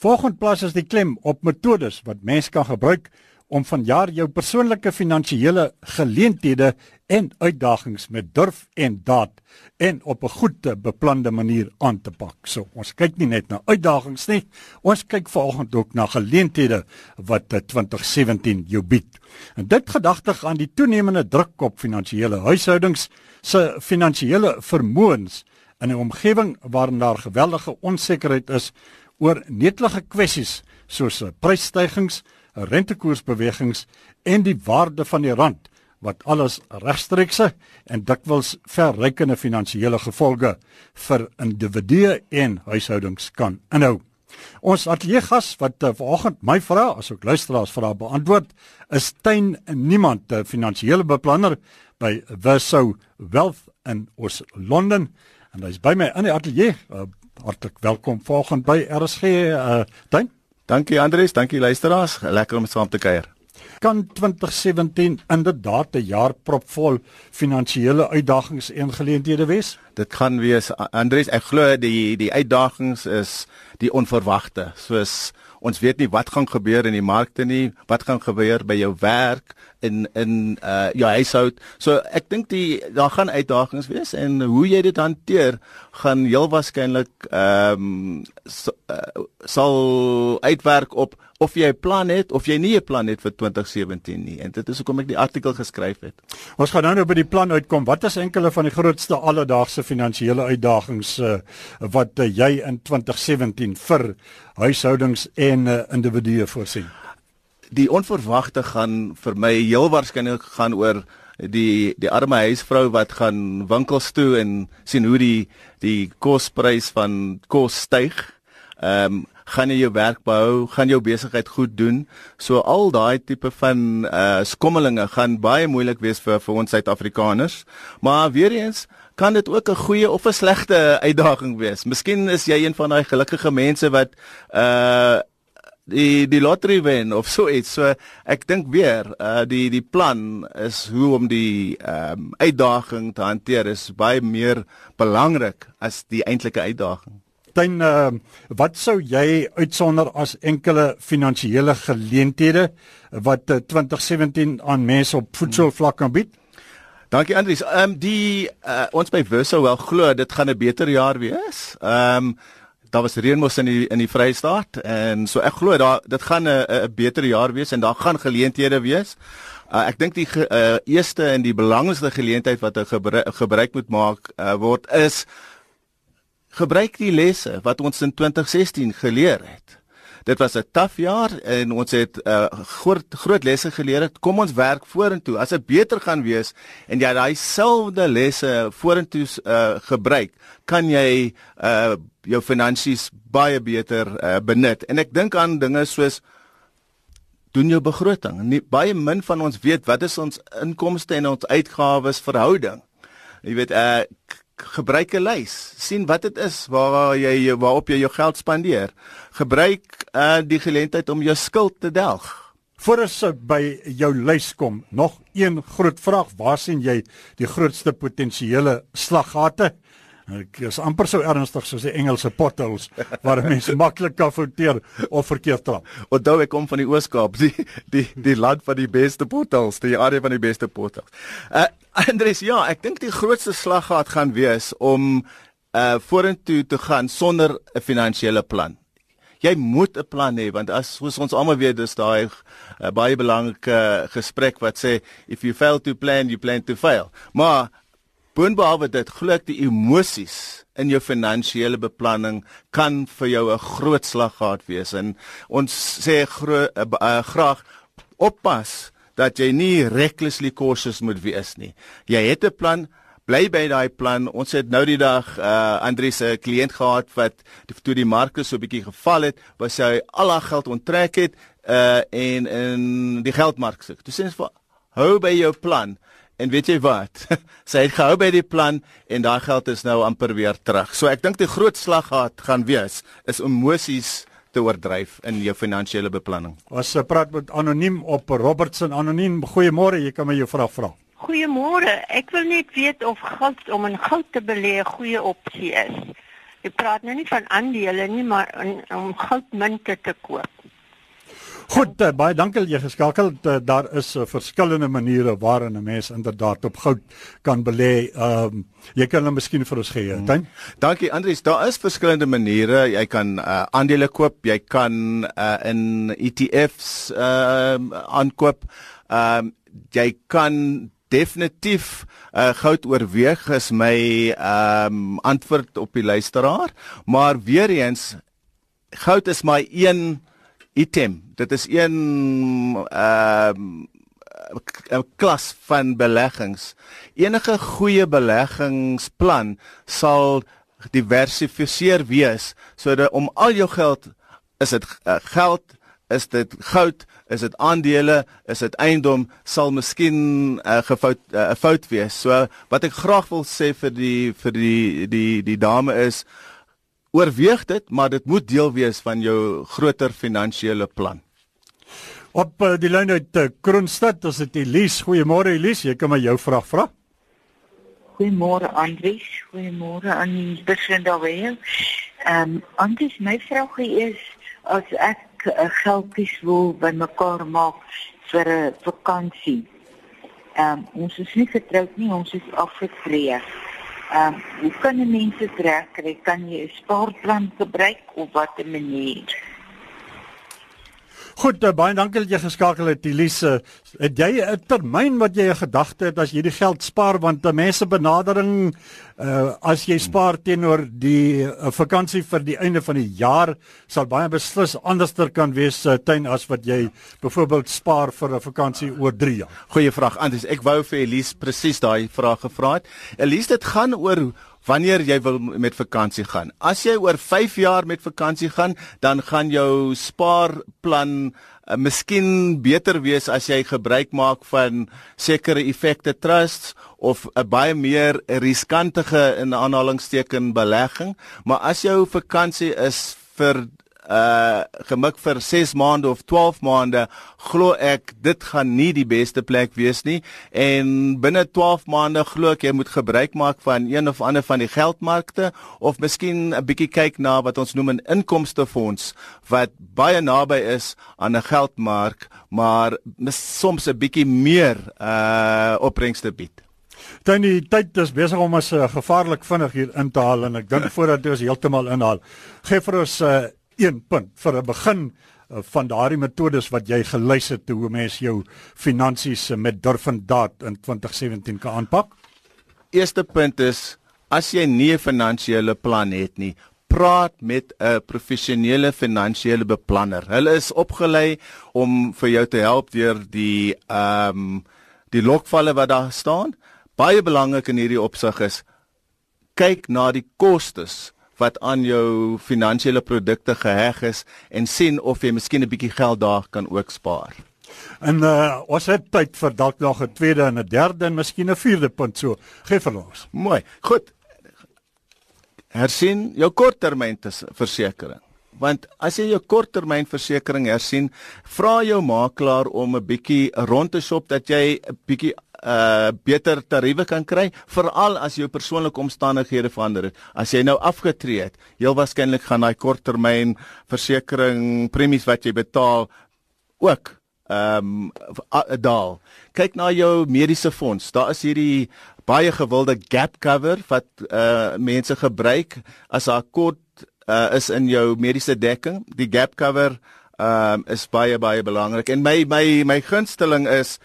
Volgende plaas is die klem op metodes wat mens kan gebruik om vanjaar jou persoonlike finansiële geleenthede en uitdagings met durf en daad en op 'n goed beplande manier aan te pak. So, ons kyk nie net na uitdagings nie, ons kyk vanoggend ook na geleenthede wat 2017 jou bied. En dit gedagtig aan die toenemende druk op finansiële huishoudings se finansiële vermoëns in 'n omgewing waarin daar geweldige onsekerheid is oor netelige kwessies soos prysstygings, rentekoersbewegings en die waarde van die rand wat alles regstreekse en dikwels verrykende finansiële gevolge vir individue en huishoudings kan inhou. Ons ateljeegas wat uh, vanoggend my vrae asook luisteraars vrae beantwoord is Tuin Niemand, 'n finansiële beplanner by Verso Wealth in Oos London en hy's by my in die ateljee. Hartlik welkom volgens by RSG uh Tuin. Dankie Andries, dankie luisteraars. Lekker om saam te kuier. Kan 2017 inderdaad 'n jaar propvol finansiële uitdagings en geleenthede wees? Dit gaan wees Andries, ek glo die die uitdagings is die onverwagte, soos ons weet nie wat gaan gebeur in die markte nie, wat gaan gebeur by jou werk in in uh jou huishoud. So ek dink die daar gaan uitdagings wees en hoe jy dit hanteer gaan heel waarskynlik ehm um, so, uh, sal uitwerk op of jy 'n plan het of jy nie 'n plan het vir 2017 nie. En dit is hoekom ek die artikel geskryf het. Ons gaan nou nou by die plan uitkom. Wat is enkele van die grootste alledaagse finansiële uitdagings uh, wat uh, jy in 2017 vir huishoudings en uh, individue voorsien? Die onverwagte gaan vir my heel waarskynlik gaan oor die die arme huisvrou wat gaan winkels toe en sien hoe die die kosprys van kos styg. Ehm um, gaan jy jou werk behou, gaan jou besigheid goed doen. So al daai tipe van uh skommelinge gaan baie moeilik wees vir vir ons Suid-Afrikaners. Maar weer eens kan dit ook 'n goeie of 'n slegte uitdaging wees. Miskien is jy een van daai gelukkige mense wat uh die die lottery wen of so iets. So ek dink weer uh die die plan is hoe om die ehm um, uitdaging te hanteer is baie meer belangrik as die eintlike uitdaging. Tuin, uh, wat sou jy uitsonder as enkele finansiële geleenthede wat uh, 2017 aan mense op voedselvlak kan bied? Dankie Andries. Ehm um, die uh, ons by Verso wel glo dit gaan 'n beter jaar wees. Ehm um, daar was reënmos in die in die Vrystaat en so ek glo daar dit gaan 'n 'n beter jaar wees en daar gaan geleenthede wees. Uh, ek dink die ge, uh, eerste en die belangrikste geleentheid wat 'n gebruik, gebruik moet maak uh, word is gebruik die lesse wat ons in 2016 geleer het. Dit was 'n taaf jaar en ons het uh, groot groot lesse geleer. Het. Kom ons werk vorentoe. As dit beter gaan wees en jy daai selfde lesse vorentoe uh, gebruik, kan jy uh, jou finansies baie beter uh, benut. En ek dink aan dinge soos doen jou begroting. Nie, baie min van ons weet wat is ons inkomste en ons uitgawes verhouding. Jy weet, uh, gebruik 'n lys. sien wat dit is waar jy waarop jy jou geld spandeer. Gebruik uh die geleentheid om jou skuld te delg. Voordat ons by jou lys kom, nog een groot vraag, waar sien jy die grootste potensiële slaggate? Ek is amper so ernstig soos die Engelse potholes waar mense maklik kan fouteer of verkeerd trap. Onthou ek kom van die Oos-Kaap, die die die land van die beste potholes, die area van die beste potholes. Uh Andries, ja, ek dink die grootste slaggat gaan wees om uh vorentoe te gaan sonder 'n finansiële plan. Jy moet 'n plan hê want as soos ons almal weet, dis daai uh, baie belangrike uh, gesprek wat sê if you fail to plan, you plan to fail. Maar boonbehalwe dit, glo ek die emosies in jou finansiële beplanning kan vir jou 'n groot slaggat wees en ons sê gro uh, uh, graag oppas dat jy nie recklessly cautious moet wees nie. Jy het 'n plan, bly by daai plan. Ons het nou die dag uh Andri se kliënt gehad wat toe die markte so 'n bietjie geval het, was hy al haar geld onttrek het uh en in die geldmark sit. Toe sê ons hou by jou plan. En weet jy wat? Sy het gehou by die plan en daai geld is nou amper weer terug. So ek dink die groot slag gaan wees is emosies te oordryf in jou finansiële beplanning. Ons praat met anoniem op Robertson anoniem. Goeiemôre, jy kan my jou vraag vra. Goeiemôre. Ek wil net weet of goud om in goud te belê 'n goeie opsie is. Ek praat nou nie van aandele nie, maar in, om goudmunte te koop. Goed, uh, baie dankie dat jy geskakel het. Uh, daar is uh, verskillende maniere waarin 'n mens inderdaad op goud kan belê. Ehm um, jy kan hulle miskien vir ons gee. Hmm. Dankie Andries. Daar is verskillende maniere. Jy kan uh, aandele koop, jy kan uh, in ETF's ehm uh, aankoop. Ehm um, jy kan definitief uh, goud oorweeg is my ehm um, antwoord op die luisteraar, maar weer eens goud is my een item. Dit is een ehm uh, 'n klas van beleggings. Enige goeie beleggingsplan sal diversifiseer wees sodat om al jou geld is dit uh, geld is dit goud is dit aandele is dit eiendom sal miskien 'n uh, eh, gefout 'n uh, fout wees so wat ek graag wil sê vir die vir die die die dame is oorweeg dit, maar dit moet deel wees van jou groter finansiële plan. Op uh, die lyn uit uh, Kroonstad, as dit Elise, goeiemôre Elise, jy kan my jou vraag vra. Goeiemôre Andries, goeiemôre aan die persoon daar weer. Ehm um, Andries, my vraag is as ek 'n uh, eh, geldjies wil bymekaar maak vir 'n vakansie. Ehm um, ons is nie getroud nie, ons is afgetree. Ehm um, hoe kan mense trek? Kan jy 'n spaarplan gebruik of watter manier? Goed, uh, baie dankie dat jy geskakel het, Elise. Het jy 'n termyn wat jy 'n gedagte het as jy die geld spaar want die mense benadering uh as jy spaar teenoor die uh, vakansie vir die einde van die jaar sal baie beslis anderster kan wees uh, tuin as wat jy byvoorbeeld spaar vir 'n vakansie oor 3 jaar. Goeie vraag, Andries. Ek wou vir Elise presies daai vraag gevra het. Elise, dit gaan oor wanneer jy wil met vakansie gaan. As jy oor 5 jaar met vakansie gaan, dan gaan jou spaarplan uh, miskien beter wees as jy gebruik maak van sekere effekte trusts of 'n baie meer riskantige in aanhalingsteken belegging, maar as jou vakansie is vir uh gemik vir 6 maande of 12 maande glo ek dit gaan nie die beste plek wees nie. En binne 12 maande glo ek jy moet gebruik maak van een of ander van die geldmarkte of miskien 'n bietjie kyk na wat ons noem 'n inkomstefonds wat baie naby is aan 'n geldmark maar soms 'n bietjie meer uh opbrengste bied. Dan die tyd is besig om ons uh, gevaarlik vinnig hier in te haal en ek dink voordat ons heeltemal inhaal, gee vir ons uh, een punt vir 'n begin uh, van daardie metodes wat jy gelys het hoe mens jou finansies uh, met durf en daad in 2017 kan aanpak. Eerste punt is as jy nie 'n finansiële plan het nie, praat met 'n professionele finansiële beplanner. Hulle is opgelei om vir jou te help deur die ehm um, die lokvalle wat daar staan. Baie belangrik in hierdie opsig is kyk na die kostes wat aan jou finansiële produkte geheg is en sien of jy miskien 'n bietjie geld daar kan ook spaar. En uh ons het tyd vir dalk nog 'n tweede en 'n derde en miskien 'n vierde punt so. Geef vir ons. Mooi. Goed. Hersien jou korttermynversekering. Want as jy jou korttermynversekering hersien, vra jou makelaar om 'n bietjie rond te shop dat jy 'n bietjie uh beter tariewe kan kry veral as jou persoonlike omstandighede verander het. As jy nou afgetree het, heel waarskynlik gaan daai korttermyn versekering premies wat jy betaal ook ehm um, daal. Kyk na jou mediese fonds. Daar is hierdie baie gewilde gap cover wat uh mense gebruik as haar kort uh is in jou mediese dekking. Die gap cover ehm um, is baie baie belangrik. En my my my gunsteling is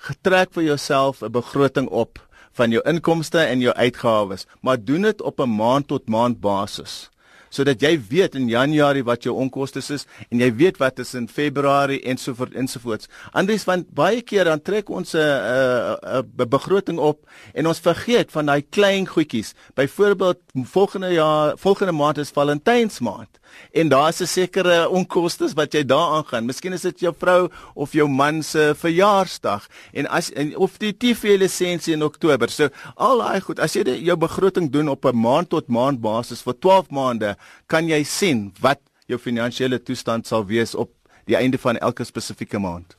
getrek vir jouself 'n begroting op van jou inkomste en jou uitgawes, maar doen dit op 'n maand tot maand basis sodat jy weet in Januarie wat jou onkoste is en jy weet wat is in Februarie en so voort ensovoorts. Anders want baie keer dan trek ons 'n 'n 'n begroting op en ons vergeet van daai klein goedjies. Byvoorbeeld volgende jaar, volgende maand is Valentynsmaand en daar's 'n sekere onkoste wat jy daaraan gaan. Miskien is dit jou vrou of jou man se verjaarsdag en as en of die TV lisensie in Oktober. So al daai goed, as jy die, jou begroting doen op 'n maand tot maand basis vir 12 maande, kan jy sien wat jou finansiële toestand sal wees op die einde van elke spesifieke maand.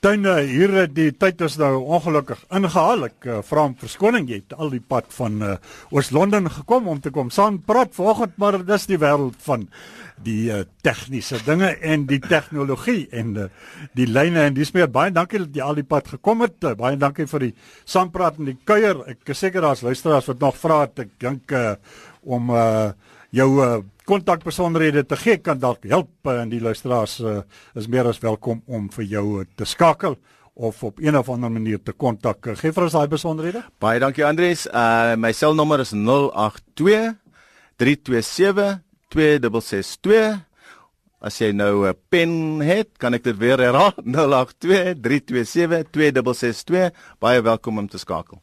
Dan uh, hier eh, die tyd is nou ongelukkig ingehaal. Ek uh, vra om verskoning jy het al die pad van uh, Oos-London gekom om te kom saam praat vanoggend, maar dis die wêreld van die uh, tegniese dinge en die tegnologie en uh, die lyne en dis meer baie dankie dat jy al die pad gekom het. Uh, baie dankie vir die saampraat en die kuier. Ek is seker daar's luisteraars wat nog vra het. Ek dink uh, om uh, jou uh, kontakbesonderhede te gee kan dalk help en die luisteraars uh, is meer as welkom om vir jou te skakel of op een of ander manier te kontak. Gee vir ons daai besonderhede. Baie dankie Andries. Uh my selnommer is 082 327 2662. As jy nou 'n pen het, kan ek dit weer herhaal. 082 327 2662. Baie welkom om te skakel.